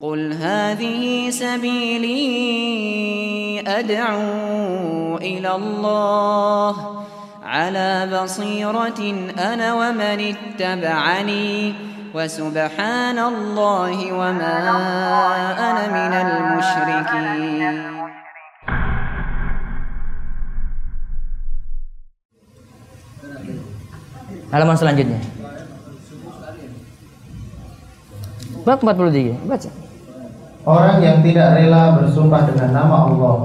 قل هذه سبيلي أدعو إلى الله على بصيرة أنا ومن اتبعني وسبحان الله وما أنا من المشركين Halaman selanjutnya. Bab 43. Baca. Orang yang tidak rela bersumpah dengan nama Allah.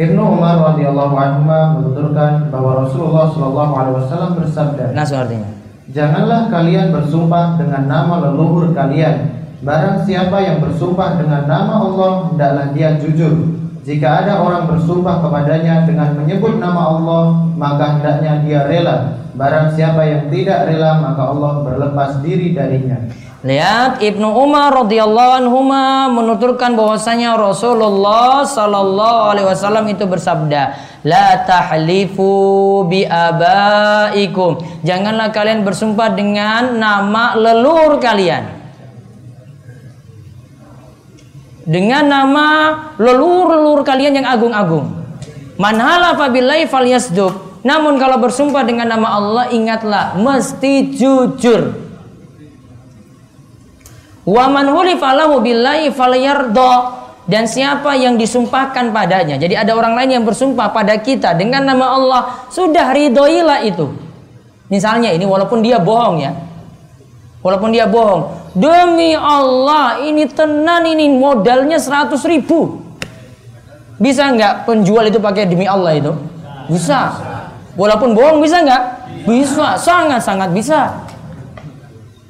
Ibnu Umar radhiyallahu anhu menuturkan bahwa Rasulullah shallallahu alaihi wasallam bersabda, Langsung artinya. "Janganlah kalian bersumpah dengan nama leluhur kalian. Barang siapa yang bersumpah dengan nama Allah, hendaklah dia jujur. Jika ada orang bersumpah kepadanya dengan menyebut nama Allah, maka hendaknya dia rela. Barang siapa yang tidak rela, maka Allah berlepas diri darinya." Lihat Ibnu Umar radhiyallahu anhu menuturkan bahwasanya Rasulullah sallallahu alaihi wasallam itu bersabda, "La tahlifu bi abaikum." Janganlah kalian bersumpah dengan nama leluhur kalian. Dengan nama leluhur-leluhur kalian yang agung-agung. Man halafa billahi falyasduq. Namun kalau bersumpah dengan nama Allah ingatlah mesti jujur. Wa man hulifa lahu. Dan siapa yang disumpahkan padanya. Jadi ada orang lain yang bersumpah pada kita dengan nama Allah, sudah ridhoilah itu. Misalnya ini walaupun dia bohong ya. Walaupun dia bohong. Demi Allah, ini tenan ini modalnya 100 ribu. Bisa nggak penjual itu pakai demi Allah itu? Bisa. Walaupun bohong bisa nggak? Bisa, sangat-sangat bisa.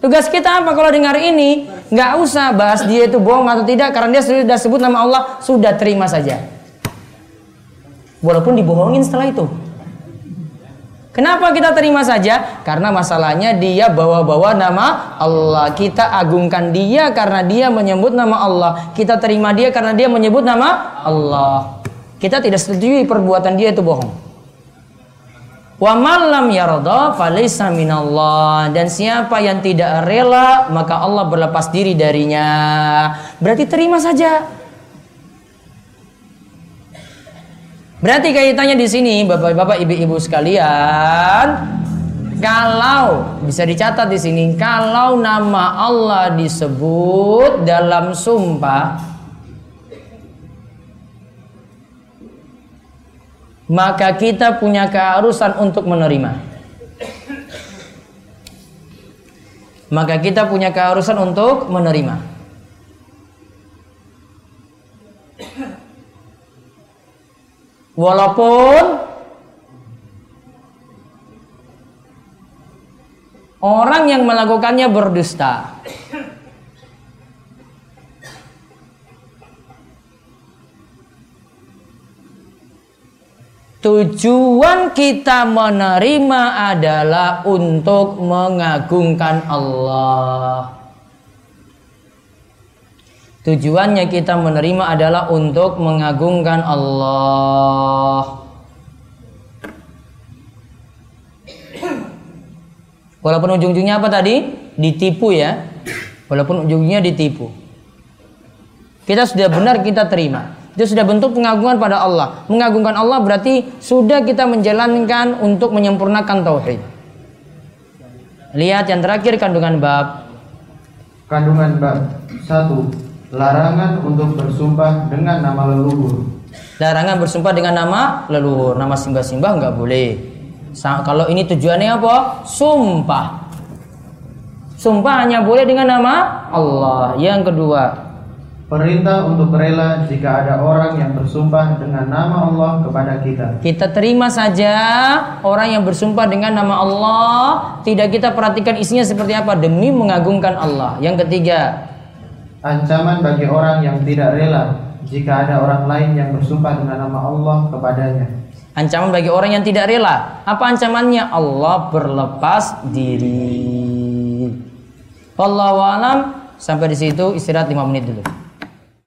Tugas kita apa kalau dengar ini? Nggak usah bahas dia itu bohong atau tidak karena dia sudah sebut nama Allah, sudah terima saja. Walaupun dibohongin setelah itu. Kenapa kita terima saja? Karena masalahnya dia bawa-bawa nama Allah. Kita agungkan dia karena dia menyebut nama Allah. Kita terima dia karena dia menyebut nama Allah. Kita tidak setuju perbuatan dia itu bohong. Wa malam yarda falaysa minallah dan siapa yang tidak rela maka Allah berlepas diri darinya. Berarti terima saja. Berarti kaitannya di sini Bapak-bapak, Ibu-ibu sekalian, kalau bisa dicatat di sini kalau nama Allah disebut dalam sumpah maka kita punya keharusan untuk menerima. Maka kita punya keharusan untuk menerima. Walaupun orang yang melakukannya berdusta. Tujuan kita menerima adalah untuk mengagungkan Allah. Tujuannya kita menerima adalah untuk mengagungkan Allah. Walaupun ujung-ujungnya apa tadi? Ditipu ya. Walaupun ujungnya ditipu. Kita sudah benar kita terima. Itu sudah bentuk pengagungan pada Allah. Mengagungkan Allah berarti sudah kita menjalankan untuk menyempurnakan tauhid. Lihat yang terakhir kandungan bab. Kandungan bab 1. Larangan untuk bersumpah dengan nama leluhur. Larangan bersumpah dengan nama leluhur. Nama simbah-simbah nggak boleh. Sa kalau ini tujuannya apa? Sumpah. Sumpah hanya boleh dengan nama Allah. Yang kedua, Perintah untuk rela jika ada orang yang bersumpah dengan nama Allah kepada kita. Kita terima saja orang yang bersumpah dengan nama Allah, tidak kita perhatikan isinya seperti apa demi mengagungkan Allah. Yang ketiga, Ancaman bagi orang yang tidak rela jika ada orang lain yang bersumpah dengan nama Allah kepadanya. ancaman bagi orang yang tidak rela. Apa ancamannya? Allah berlepas diri. Wallahu alam. Sampai di situ istirahat 5 menit dulu.